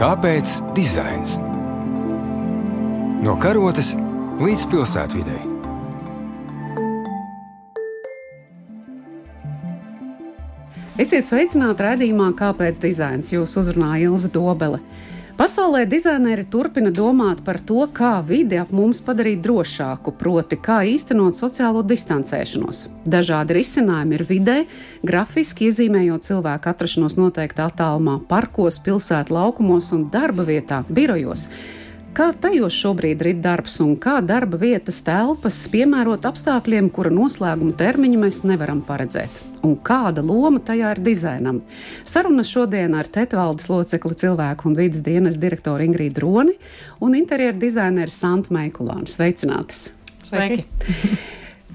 Kāpēc dizains? No karotes līdz pilsētvidai. Esiet sveicināti raidījumā, kāpēc dizains jūs uzrunāja Ilza Dobele. Pasaulē dizaineri turpina domāt par to, kā vidi ap mums padarīt drošāku, proti, kā īstenot sociālo distancēšanos. Dažādi risinājumi ir vidē, grafiski iezīmējot cilvēku atrašanos noteiktā attālumā, parkos, pilsētu laukumos un darba vietā, birojos. Kā tajos šobrīd ir darbs un kā darba vietas telpas piemērot apstākļiem, kura noslēguma termiņu mēs nevaram paredzēt? Un kāda loma tajā ir dizainam? Saruna šodien ar Tetvaldes locekli cilvēku un vidas dienas direktoru Ingrīdu Roni un interjeru dizaineru Santu Meikulānu. Sveicinātas! Sveiki!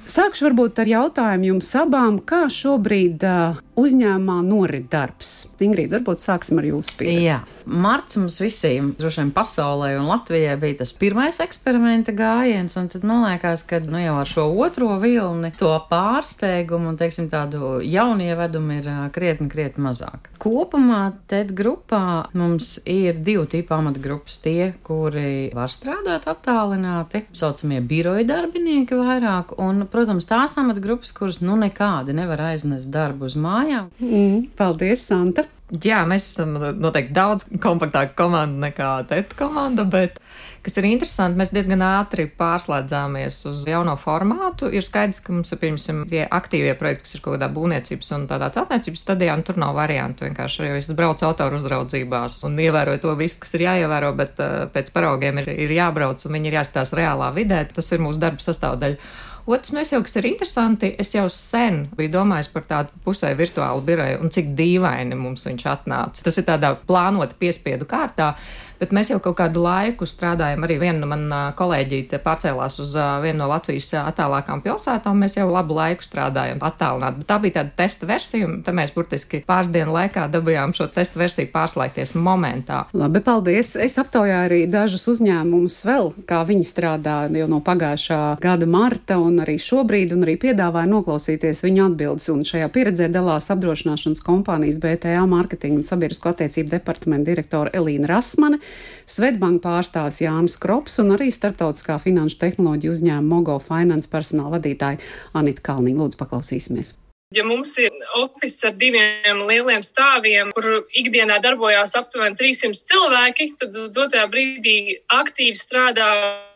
Sākšu varbūt ar jautājumu jums abām, kā šobrīd uh, uzņēmumā norit darbs. Ingrīda, varbūt sāksim ar jūsu pieredzi. Jā, marts mums visiem, droši vien pasaulē un Latvijai bija tas pirmais eksperimenta gājiens, un tad man liekas, ka nu, jau ar šo otro vilni to pārsteigumu un, teiksim, tādu jaunievedumu ir krietni, krietni mazāk. Kopumā TED grupā mums ir divu tipu amatgrupas. Tie, kuri var strādāt attālināti, saucamie biroja darbinieki vairāk, un, protams, tās amatgrupas, kuras nu nekādi nevar aiznest darbu uz māju mājām. Mm, paldies, Santa! Jā, mēs esam noteikti daudz kompaktāka komanda nekā TET komanda, bet, kas ir interesanti, mēs diezgan ātri pārslēdzāmies uz jauno formātu. Ir skaidrs, ka mums ir, piemēram, tie aktīvie projekti, kas ir kaut kādā būvniecības un tādā celtniecības stadijā, un tur nav variantu. Vienkārši jau es braucu autoru uzraudzībās un ievēroju to visu, kas ir jāievēro, bet uh, pēc paraugiem ir, ir jābrauc un viņi ir jāstāsta reālā vidē. Tas ir mūsu darba sastāvdaļa. Otrs, mēs jau, kas ir interesanti, es jau sen biju domājis par tādu pusē virtuālu biroju un cik dīvaini mums viņš atnāca. Tas ir tādā plānota piespiedu kārtā bet mēs jau kaut kādu laiku strādājam. Arī viena no manām kolēģiem pārcēlās uz vienu no Latvijas attālākām pilsētām. Mēs jau labu laiku strādājam attālināti. Tā bija tāda testa versija, un mēs burtiski pāris dienu laikā dabūjām šo testa versiju pārslēgties momentā. Labi, paldies. Es aptaujāju arī dažus uzņēmumus vēl, kā viņi strādā jau no pagājušā gada marta, un arī šobrīd, un arī piedāvāju noklausīties viņu atbildes. Un šajā pieredzē dalās apdrošināšanas kompānijas BTA mārketinga un sabiedrisko attiecību departamenta direktore Elīna Rasmane, Svetbanka pārstāvis Jānis Krops un arī starptautiskā finanšu tehnoloģiju uzņēmuma Mogo Finance personāla vadītāja Anita Kalniņa. Lūdzu, paklausīsimies! Ja mums ir oficiāls ar diviem lieliem stāviem, kur ikdienā darbojās aptuveni 300 cilvēki, tad dotajā brīdī aktīvi strādā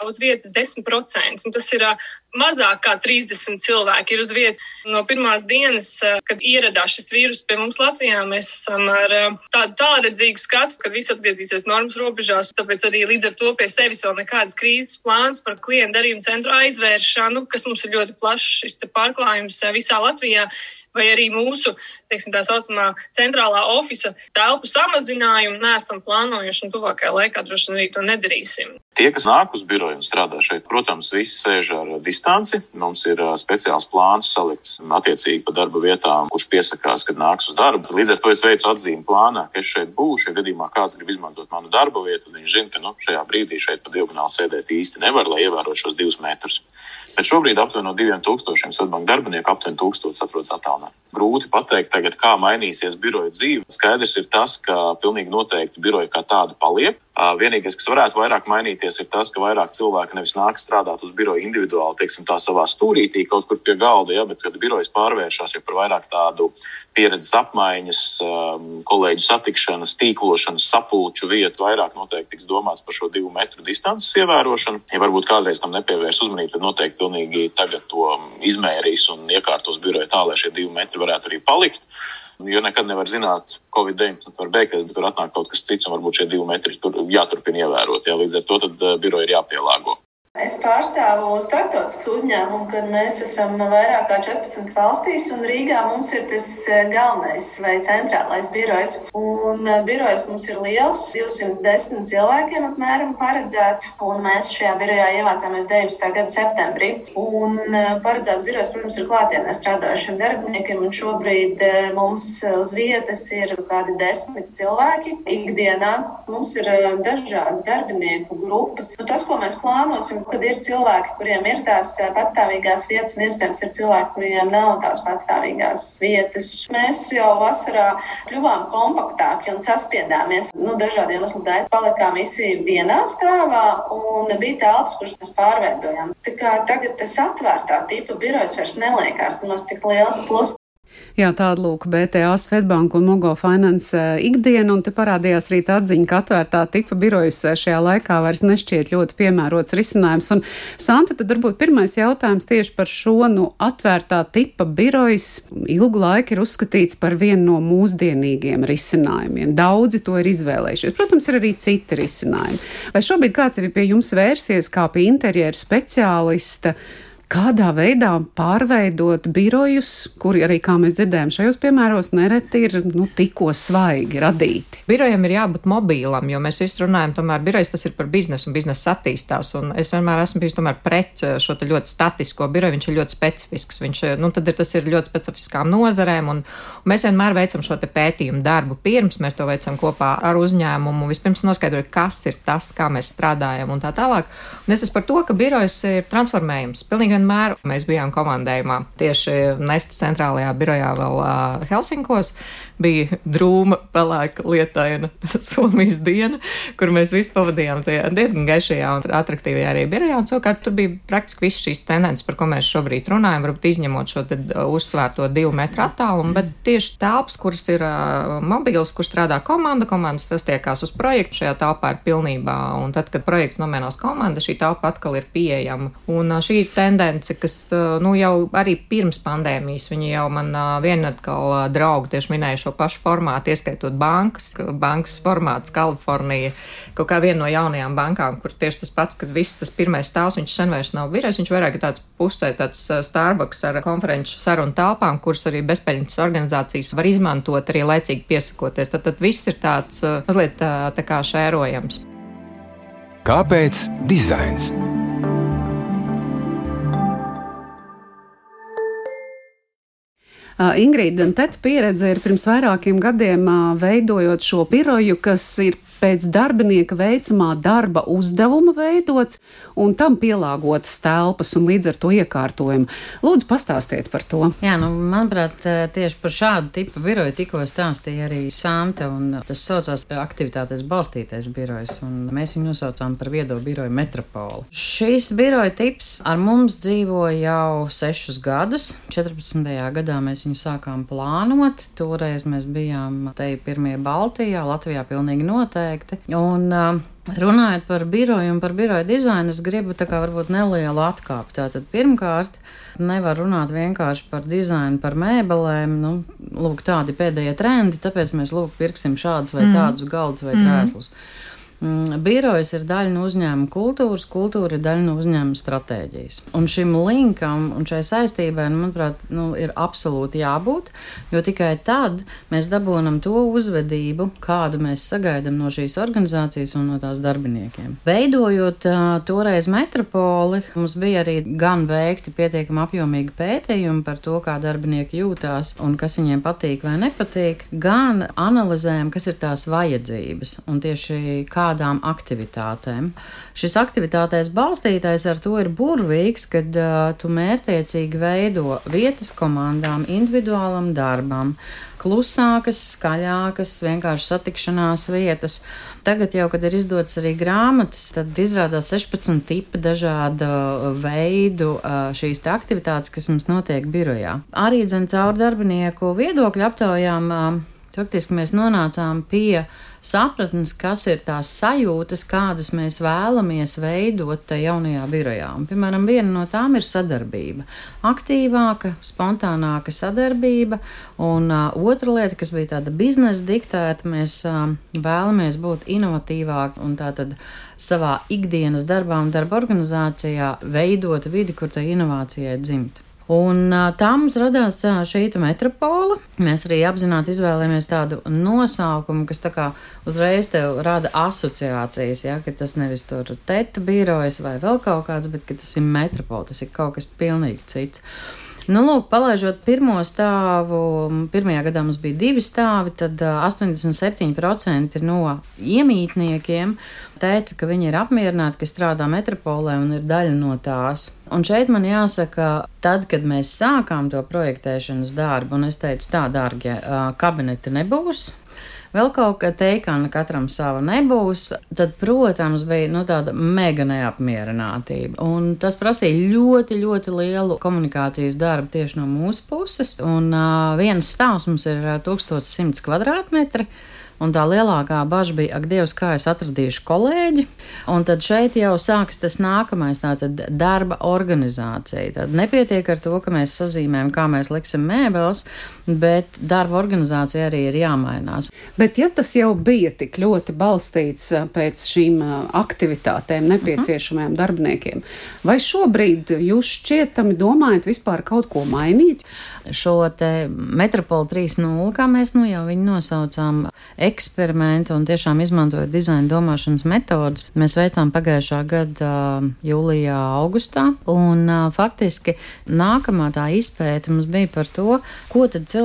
uz vietas 10%. Un tas ir mazāk kā 30 cilvēki ir uz vietas. No pirmās dienas, kad ieradās šis vīrus pie mums Latvijā, mēs esam ar tādu tālredzīgu skatu, ka viss atgriezīsies normas robežās. Tāpēc arī līdz ar to pie sevis vēl nekādas krīzes plāns par klientu darījumu centru aizvēršanu, kas mums ir ļoti plašs šis pārklājums visā Latvijā vai arī mūsu, teiksim, tā saucamā centrālā ofisa telpu samazinājumu neesam plānojuši un tuvākajā laikā droši vien arī to nedarīsim. Tie, kas nāk uz biroju un strādā šeit, protams, visi sēž ar distanci. Mums ir speciāls plāns salikts attiecīgi pa darba vietām, kurš piesakās, kad nāks uz darbu. Līdz ar to es veicu atzīmi plānā, ka es šeit būšu. Ja gadījumā kāds grib izmantot manu darba vietu, tad viņš zina, ka nu, šajā brīdī šeit pa diagonāli sēdēt īsti nevar, lai ievērotu šos divus metrus. Bet šobrīd aptuveni no diviem tūkstošiem Svetbanka darbinieku aptuveni tūkstots atrodas attālināti. Grūti pateikt tagad, kā mainīsies biroja dzīve. Skaidrs ir tas, ka pilnīgi noteikti biroja kā tāda paliek. Vienīgais, kas varētu vairāk mainīties, ir tas, ka vairāk cilvēki nevis nāk strādāt uz biroja individuāli, teiksim, tā savā stūrītī kaut kur pie galda, ja, bet kad birojas pārvēršas jau par vairāk tādu pieredzes apmaiņas, kolēģu satikšanas, tīklošanas, sapulču vietu, vairāk noteikti tiks domāts par šo divu metru distances ievērošanu. Ja varbūt kādreiz tam nepievērs uzmanību, tad noteikti pilnīgi tagad to izmērīs un iekārtos biroja tā, lai šie divi metri varētu arī palikt. Jo nekad nevar zināt, Covid-19 var beigties, bet tur atnāk kaut kas cits, un varbūt šie divi metri tur jāturpina ievērot. Jā, līdz ar to uh, biroja ir jāpielāgo. Es pārstāvu starptautisku uzņēmumu, kad mēs esam vairāk kā 14 valstīs, un Rīgā mums ir tas eh, galvenais vai centrālais birojs. Un eh, birojs mums ir liels, 210 cilvēkiem apmēram paredzēts, un mēs šajā birojā ievācāmies 19. gada septembrī. Un eh, paredzēts birojs, protams, ir klātienē strādājušiem darbiniekiem, un šobrīd mums uz vietas ir kādi desmit cilvēki ikdienā. Mums ir dažādas darbinieku grupas. Nu, tas, ko mēs plānosim, kad ir cilvēki, kuriem ir tās patstāvīgās vietas, un iespējams ir cilvēki, kuriem nav tās patstāvīgās vietas. Mēs jau vasarā kļuvām kompaktāki un saspiedāmies. Nu, dažādiem iemeslu dēļ palikām visi vienā stāvā un bija telpas, kuras mēs pārveidojām. Tā kā tagad tas atvērtā tipa birojas vairs neliekās nemaz tik liels plus. Jā, tāda lūk, BTA, Svetbank un Mogo Finance eh, ikdiena, un te parādījās arī tā atziņa, ka atvērtā tipa birojas eh, šajā laikā vairs nešķiet ļoti piemērots risinājums. Un, Santa, tad varbūt pirmais jautājums tieši par šo, nu, atvērtā tipa birojas ilgu laiku ir uzskatīts par vienu no mūsdienīgiem risinājumiem. Daudzi to ir izvēlējušies. Protams, ir arī citi risinājumi. Vai šobrīd kāds ir pie jums vērsies kā pie interjeru speciālista? Kādā veidā pārveidot birojus, kuri arī, kā mēs dzirdējām, šajos piemēros nereti ir nu, tikko svaigi radīti. Birojam ir jābūt mobīlam, jo mēs visi runājam, tomēr birojs tas ir par biznesu un biznesa attīstās. Un es vienmēr esmu bijis tomēr pret eh, šo ļoti statisko biroju, viņš ir ļoti specifisks. Viņš, eh, nu, tad ir, tas ir ļoti specifiskām nozarēm, un, un mēs vienmēr veicam šo pētījumu darbu. Pirms mēs to veicam kopā ar uzņēmumu, vispirms noskaidrojot, kas ir tas, kā mēs strādājam un tā tālāk. Un es esmu par to, ka birojs ir transformējums. Pilnīgi vienmēr mēs bijām komandējumā tieši Nestas centrālajā birojā vēl uh, Helsinkos bija drūma, pelēka, lietaina Somijas diena, kur mēs visi pavadījām tajā diezgan gaišajā un attraktīvajā arī birojā. Un savukārt tur bija praktiski viss šīs tendences, par ko mēs šobrīd runājam, varbūt izņemot šo uh, uzsvērto divu metru attālumu, bet tieši telpas, kuras ir uh, mobīls, kur strādā komanda, komandas tas tiekās uz projektu, šajā telpā ir pilnībā, un tad, kad projekts nomēnos komanda, šī telpa atkal ir pieejama. Un uh, šī tendence, kas, uh, nu, jau arī pirms pandēmijas, viņi jau man uh, viena atkal uh, draugi tieši minēja šo pašu formātu, ieskaitot bankas, bankas formāts Kalifornija, kaut kā viena no jaunajām bankām, kur tieši tas pats, kad viss tas pirmais stāvs, viņš sen vairs nav birojs, viņš vairāk ir tāds pusē, tāds Starbucks ar konferenču sarunu telpām, kuras arī bezpeļņas organizācijas var izmantot arī laicīgi piesakoties. Tad, tad viss ir tāds mazliet tā, tā kā šērojams. Kāpēc dizains? Ingrīda un Teta pieredze ir pirms vairākiem gadiem veidojot šo biroju, kas ir pēc darbinieka veicamā darba uzdevuma veidots un tam pielāgotas telpas un līdz ar to iekārtojumu. Lūdzu, pastāstiet par to. Jā, nu, manuprāt, tieši par šādu tipu biroju tikko stāstīja arī Sante, un tas saucās aktivitātēs balstītais birojs, un mēs viņu nosaucām par viedo biroju metropoli. Šīs biroja tips ar mums dzīvo jau sešus gadus. 14. gadā mēs viņu sākām plānot. Toreiz mēs bijām te pirmie Baltijā, Latvijā pilnīgi noteikti noteikti. Un, uh, Runājot par biroju un par biroja dizainu, es gribu tā kā varbūt nelielu atkāpi. Tātad pirmkārt, nevar runāt vienkārši par dizainu, par mēbelēm. Nu, lūk, tādi pēdējie trendi, tāpēc mēs lūk pirksim šādus vai mm. tādus galdus vai mm. krēslus. Mm, birojas ir daļa no uzņēmuma kultūras, kultūra ir daļa no uzņēmuma stratēģijas. Un šim linkam un šai saistībai, nu, manuprāt, nu, ir absolūti jābūt, jo tikai tad mēs dabūnam to uzvedību, kādu mēs sagaidām no šīs organizācijas un no tās darbiniekiem. Veidojot uh, toreiz metropoli, mums bija arī gan veikti pietiekami apjomīgi pētījumi par to, kā darbinieki jūtās un kas viņiem patīk vai nepatīk, gan analizējam, kas ir tās vajadzības un tieši kā kādām aktivitātēm. Šis aktivitātēs balstītais ar to ir burvīgs, kad uh, tu mērtiecīgi veido vietas komandām, individuālam darbam, klusākas, skaļākas, vienkārši satikšanās vietas. Tagad jau, kad ir izdotas arī grāmatas, tad izrādās 16 tipi dažādu veidu šīs aktivitātes, kas mums notiek birojā. Arī dzen caur darbinieku viedokļu aptaujām, faktiski mēs nonācām pie sapratnes, kas ir tās sajūtas, kādas mēs vēlamies veidot tajā jaunajā birojā. Un, piemēram, viena no tām ir sadarbība. Aktīvāka, spontānāka sadarbība, un uh, otra lieta, kas bija tāda biznesa diktēta, mēs uh, vēlamies būt inovatīvāki un tātad savā ikdienas darbā un darba organizācijā veidot vidi, kur tai inovācijai dzimt. Un tā mums radās šī metropola. Mēs arī apzināti izvēlējāmies tādu nosaukumu, kas tā kā uzreiz tev rada asociācijas, ja, ka tas nevis tur teta birojas vai vēl kaut kāds, bet ka tas ir metropola, tas ir kaut kas pilnīgi cits. Nu, lūk, palaižot pirmo stāvu, pirmajā gadā mums bija divi stāvi, tad 87% no iemītniekiem teica, ka viņi ir apmierināti, ka strādā metropolē un ir daļa no tās. Un šeit man jāsaka, tad, kad mēs sākām to projektēšanas darbu, un es teicu, tā, dārgie, kabineti nebūs, vēl kaut kā teikana katram sava nebūs, tad, protams, bija nu, tāda mega neapmierinātība. Un tas prasīja ļoti, ļoti lielu komunikācijas darbu tieši no mūsu puses. Un uh, viens stāvs mums ir 1100 kvadrātmetri. Un tā lielākā bažas bija, ak, Dievs, kā es atradīšu kolēģi. Un tad šeit jau sākas tas nākamais, tātad darba organizācija. Tad nepietiek ar to, ka mēs sazīmējam, kā mēs liksim mēbeles, bet darba organizācija arī ir jāmainās. Bet ja tas jau bija tik ļoti balstīts pēc šīm aktivitātēm nepieciešamajiem uh -huh. darbiniekiem, vai šobrīd jūs šķietami domājat vispār kaut ko mainīt? Šo te metropolu 3.0, kā mēs nu jau viņu nosaucām, eksperimentu un tiešām izmantojot dizaina domāšanas metodus. Mēs veicām pagājušā gada jūlijā, augustā, un faktiski nākamā tā izpēta mums bija par to, ko tad cilvēki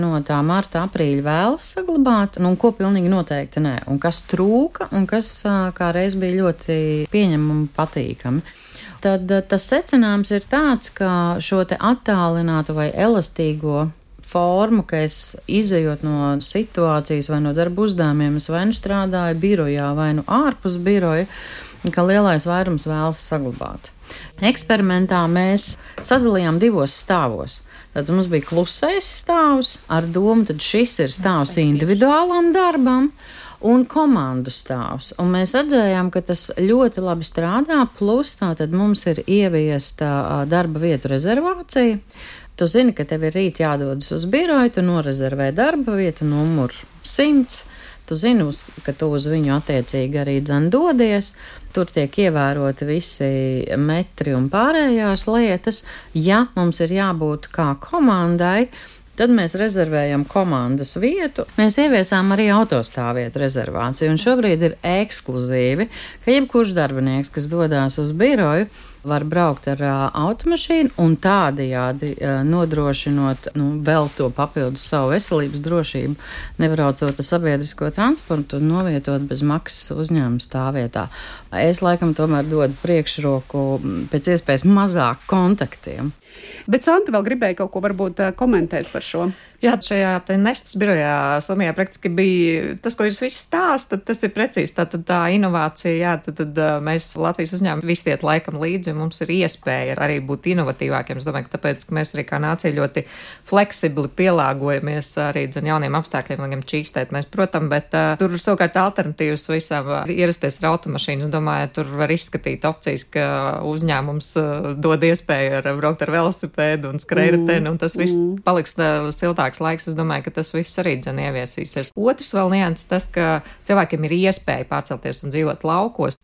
no tā marta, aprīļa vēlas saglabāt, nu, un ko pilnīgi noteikti nē, un kas trūka, un kas kā reiz bija ļoti pieņemami un patīkami tad tas secinājums ir tāds, ka šo te attālinātu vai elastīgo formu, ka es izējot no situācijas vai no darba uzdevumiem, es vai nu strādāju birojā, vai nu ārpus biroja, ka lielais vairums vēlas saglabāt. Eksperimentā mēs sadalījām divos stāvos. Tad mums bija klusais stāvs ar domu, ka šis ir stāvs individuālam darbam un komandu stāvs. Un mēs redzējām, ka tas ļoti labi strādā. Plus, tā tad mums ir ieviesta darba vietu rezervācija. Tu zini, ka tev ir rīt jādodas uz biroju, tu norezervē darba vietu numuru 100. Tu zini, ka tu uz viņu attiecīgi arī dzen dodies. Tur tiek ievēroti visi metri un pārējās lietas. Ja mums ir jābūt kā komandai, Tad mēs rezervējam komandas vietu. Mēs ieviesām arī autostāvvietu rezervāciju, šobrīd ir ekskluzīvi, ka jebkurš darbinieks, kas dodas uz biroju, var braukt ar uh, automašīnu un tādējādi uh, nodrošinot nu, vēl to papildus savu veselības drošību, nebraucot ar sabiedrisko transportu un novietot bez maksas uzņēmuma stāvvietā. Es laikam tomēr dodu priekšroku pēc iespējas mazāk kontaktiem. Bet Santa vēl gribēja kaut ko varbūt komentēt par šo. Jā, šajā nestas birojā Somijā praktiski bija tas, ko jūs visi stāstat, tas ir precīzi. Tā, tā, tā inovācija, jā, tad, tad mēs Latvijas uzņēmumi visi iet laikam līdzi, un mums ir iespēja arī būt inovatīvākiem. Es domāju, ka tāpēc, ka mēs arī kā nācija ļoti fleksibli pielāgojamies arī dzen jauniem apstākļiem, gan čīkstēt mēs, protams, bet uh, tur savukārt alternatīvas visam uh, ierasties ar automašīnas. Domāju, tur var izskatīt opcijas, ka uzņēmums uh, dod iespēju ar, braukt ar velosipēdu un skrējrateni, mm. un tas viss mm. paliks uh, siltāk ilgāks laiks, es domāju, ka tas viss arī dzen ieviesīsies. Otrs vēl nianses tas, ka cilvēkiem ir iespēja pārcelties un dzīvot laukos.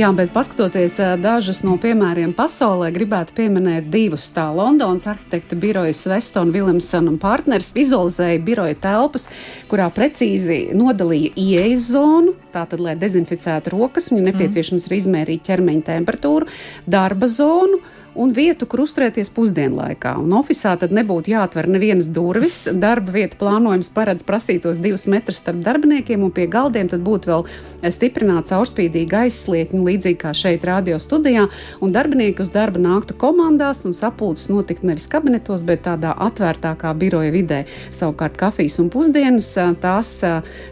Jā, bet paskatoties dažus no piemēriem pasaulē, gribētu pieminēt divus. Tā Londonas arhitekta birojas Weston Williamson un partners vizualizēja biroja telpas, kurā precīzi nodalīja ieejas zonu, tātad, lai dezinficētu rokas, viņam nepieciešams mm. ir izmērīt ķermeņa temperatūru, darba zonu un vietu, kur uzturēties pusdienlaikā. Un oficiālā tad nebūtu jāatver nevienas durvis. Darba vieta plānojums paredz prasītos divus metrus starp darbiniekiem, un pie galdiem tad būtu vēl stiprināta caurspīdīga aizslietņa, līdzīgi kā šeit, radio studijā. Un darbinieki uz darba nāktu komandās, un sapulces notiktu nevis kabinetos, bet tādā atvērtākā biroja vidē. Savukārt kafijas un pusdienas tās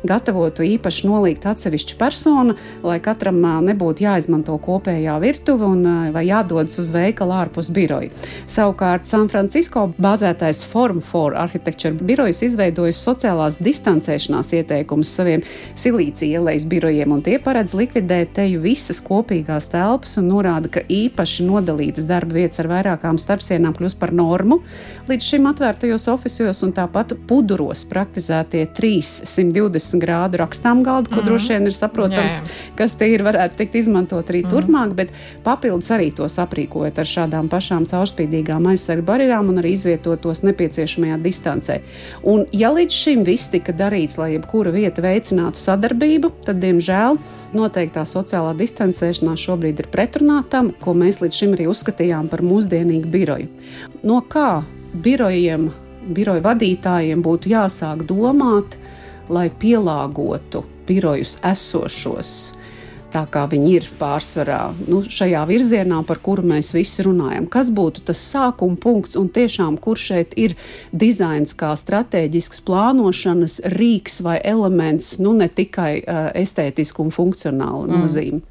gatavotu īpaši nolikt atsevišķa persona, lai katram nebūtu jāizmanto kopējā virtuve un vai jādodas uz veikalu atkal ārpus biroja. Savukārt San Francisco bāzētais Form for Architecture birojas izveidojis sociālās distancēšanās ieteikumus saviem silīcija ielejas birojiem, un tie paredz likvidēt teju visas kopīgās telpas un norāda, ka īpaši nodalītas darba vietas ar vairākām starpsienām kļūs par normu līdz šim atvērtajos oficios un tāpat puduros praktizētie 320 grādu rakstām galdu, ko mm. droši vien ir saprotams, Jā. kas te ir varētu tikt izmantot arī mm. turpmāk, bet papildus arī tos aprīkojot ar šādām pašām caurspīdīgām aizsargu barjerām un arī izvietot tos nepieciešamajā distancē. Un, ja līdz šim viss tika darīts, lai jebkura vieta veicinātu sadarbību, tad, diemžēl, noteiktā sociālā distancēšanās šobrīd ir pretrunā tam, ko mēs līdz šim arī uzskatījām par mūsdienīgu biroju. No kā birojiem, biroju vadītājiem būtu jāsāk domāt, lai pielāgotu birojus esošos tā kā viņi ir pārsvarā nu, šajā virzienā, par kuru mēs visi runājam. Kas būtu tas sākuma punkts un tiešām kur šeit ir dizains kā strateģisks plānošanas rīks vai elements, nu ne tikai uh, estētisku un funkcionālu mm. nozīmi?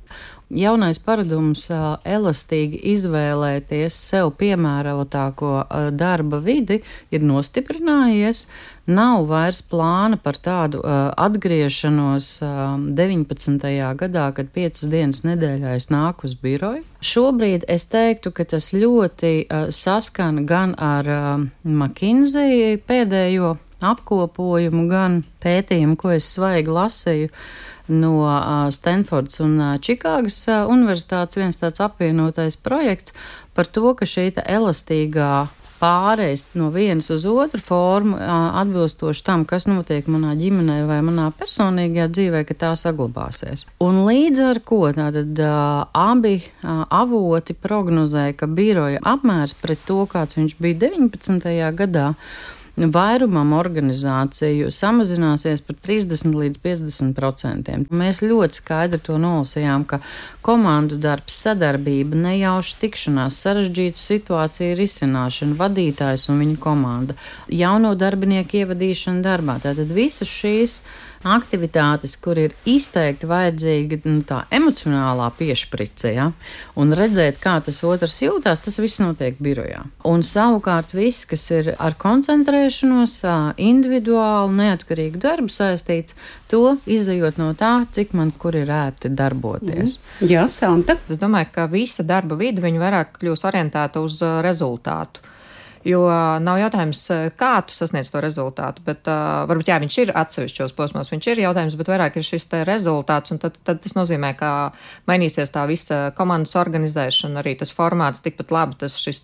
jaunais paradums elastīgi izvēlēties sev piemērotāko darba vidi ir nostiprinājies. Nav vairs plāna par tādu uh, atgriešanos uh, 19. gadā, kad piecas dienas nedēļā es nāku uz biroju. Šobrīd es teiktu, ka tas ļoti uh, saskana gan ar uh, McKinsey pēdējo apkopojumu, gan pētījumu, ko es svaigi lasīju no uh, Stanfordas un uh, Čikāgas uh, universitātes, viens tāds apvienotais projekts par to, ka šī elastīgā pārējais no vienas uz otru formu, atbilstoši tam, kas notiek manā ģimenē vai manā personīgajā dzīvē, ka tā saglabāsies. Un līdz ar ko tātad abi avoti prognozēja, ka biroja apmērs pret to, kāds viņš bija 19. gadā, vairumam organizāciju samazināsies par 30 līdz 50 procentiem. Mēs ļoti skaidri to nolasījām, ka komandu darbs, sadarbība, nejauša tikšanās, sarežģītu situāciju risināšana, vadītājs un viņa komanda, jauno darbinieku ievadīšana darbā. Tātad visas šīs aktivitātes, kur ir izteikti vajadzīga nu, tā emocionālā piešprice, ja? un redzēt, kā tas otrs jūtās, tas viss notiek birojā. Un savukārt viss, kas ir ar koncentrēšanos, individuālu, neatkarīgu darbu saistīts, to izējot no tā, cik man kur ir ērti darboties. Mm. Jā, Santa. Es domāju, ka visa darba vide vairāk kļūs orientēta uz rezultātu. Jo nav jautājums, kā tu sasniedz to rezultātu, bet uh, varbūt jā, viņš ir atsevišķos posmos, viņš ir jautājums, bet vairāk ir šis rezultāts, tad, tad tas nozīmē, ka mainīsies tā visa komandas organizēšana, arī tas formāts tikpat labi, tas šis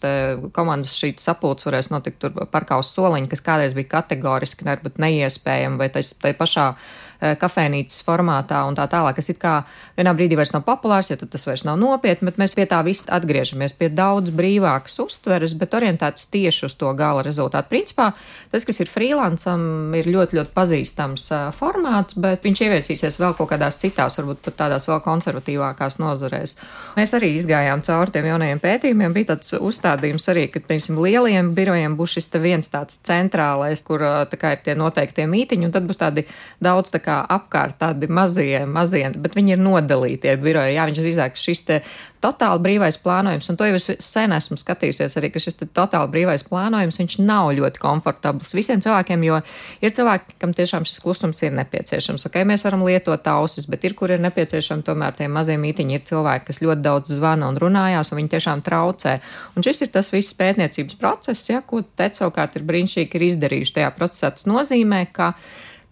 komandas sapulcs varēs notikt tur parkaus soliņi, kas kādreiz bija kategoriski, varbūt neiespējami, vai tas tai pašā Eh, kafejnīcas formātā un tā tālāk, kas it kā vienā brīdī vairs nav populārs, jo tas vairs nav nopietni, bet mēs pie tā viss atgriežamies, pie daudz brīvākas uztveres, bet orientētas tieši uz to gala rezultātu. Principā tas, kas ir freelancam, ir ļoti, ļoti pazīstams eh, formāts, bet viņš ieviesīsies vēl kaut kādās citās, varbūt pat tādās vēl konservatīvākās nozarēs. Mēs arī izgājām cauri tiem jaunajiem pētījumiem, bija tāds uzstādījums arī, ka, piemēram, lielajiem birojiem būs šis viens tāds centrālais, kur eh, tā kā ir tie noteiktie mītiņi, un tad būs tādi daudz tā kā kā apkārt tādi mazie, mazie, bet viņi ir nodalītie biroji. Jā, viņš drīzāk šis te totāli brīvais plānojums, un to jau es sen esmu skatījusies arī, ka šis totāli brīvais plānojums, viņš nav ļoti komfortabls visiem cilvēkiem, jo ir cilvēki, kam tiešām šis klusums ir nepieciešams. Ok, mēs varam lietot ausis, bet ir, kur ir nepieciešami tomēr tie mazie mītiņi, ir cilvēki, kas ļoti daudz zvana un runājās, un viņi tiešām traucē. Un šis ir tas viss pētniecības process, ja, ko te savukārt ir brīnišķīgi ir izdarījuši tajā procesā. Tas nozīmē, ka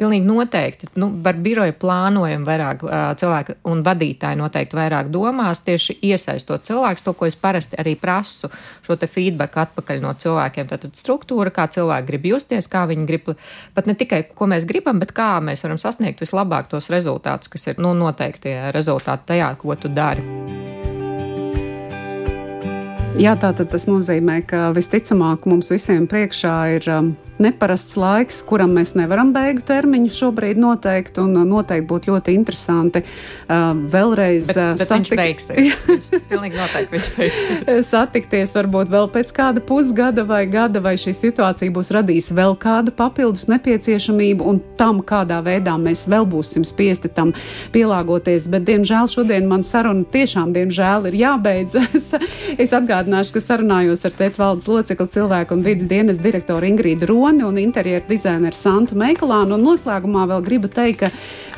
Pilnīgi noteikti. Nu, par biroju plānojumu vairāk uh, cilvēku un vadītāji noteikti vairāk domās, tieši iesaistot cilvēkus, to, ko es parasti arī prasu, šo te feedback atpakaļ no cilvēkiem. Tātad struktūra, kā cilvēki grib justies, kā viņi grib, pat ne tikai, ko mēs gribam, bet kā mēs varam sasniegt vislabāk tos rezultātus, kas ir, nu, noteikti rezultāti tajā, ko tu dari. Jā, tātad tas nozīmē, ka visticamāk mums visiem priekšā ir um, neparasts laiks, kuram mēs nevaram beigu termiņu šobrīd noteikt. Un uh, noteikti būtu ļoti interesanti uh, vēlreiz bet, uh, bet satik... viņš beigsies. pilnīgi noteikti viņš beigsies. satikties varbūt vēl pēc kāda pusgada vai gada, vai šī situācija būs radījusi vēl kādu papildus nepieciešamību un tam, kādā veidā mēs vēl būsim spiesti tam pielāgoties. Bet, diemžēl, šodien man saruna tiešām, diemžēl, ir jābeidzas. es atgādināšu, ka sarunājos ar Tēta valdes locekli cilvēku un vidas dienas direktoru Ingrīdu Roni un interjeru dizaineru Santu Meikalānu. Un noslēgumā vēl gribu teikt, ka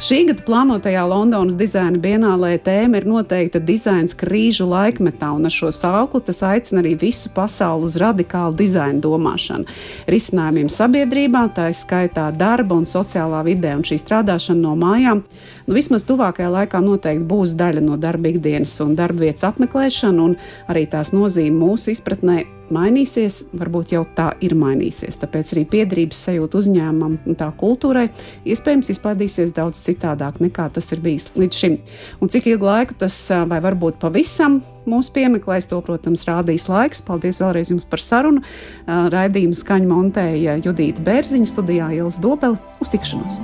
Šī gada plānotajā Londonas dizaina bienālē tēma ir noteikta dizains krīžu laikmetā, un ar šo saukli tas aicina arī visu pasauli uz radikālu dizaina domāšanu. Risinājumiem sabiedrībā, tā izskaitā darba un sociālā vidē, un šī strādāšana no mājām, nu, vismaz tuvākajā laikā noteikti būs daļa no darba ikdienas un darba vietas apmeklēšana, un arī tās nozīme mūsu izpratnē mainīsies, varbūt jau tā ir mainīsies. Tāpēc arī piederības sajūta uzņēmumam un tā kultūrai iespējams izpaudīsies daudz citādāk nekā tas ir bijis līdz šim. Un cik ilgu laiku tas vai varbūt pavisam mūsu piemeklēs, to, protams, rādīs laiks. Paldies vēlreiz jums par sarunu. Raidījumu skaņu montēja Judīta Bērziņa, studijā Ielas Dobele. Uz tikšanos!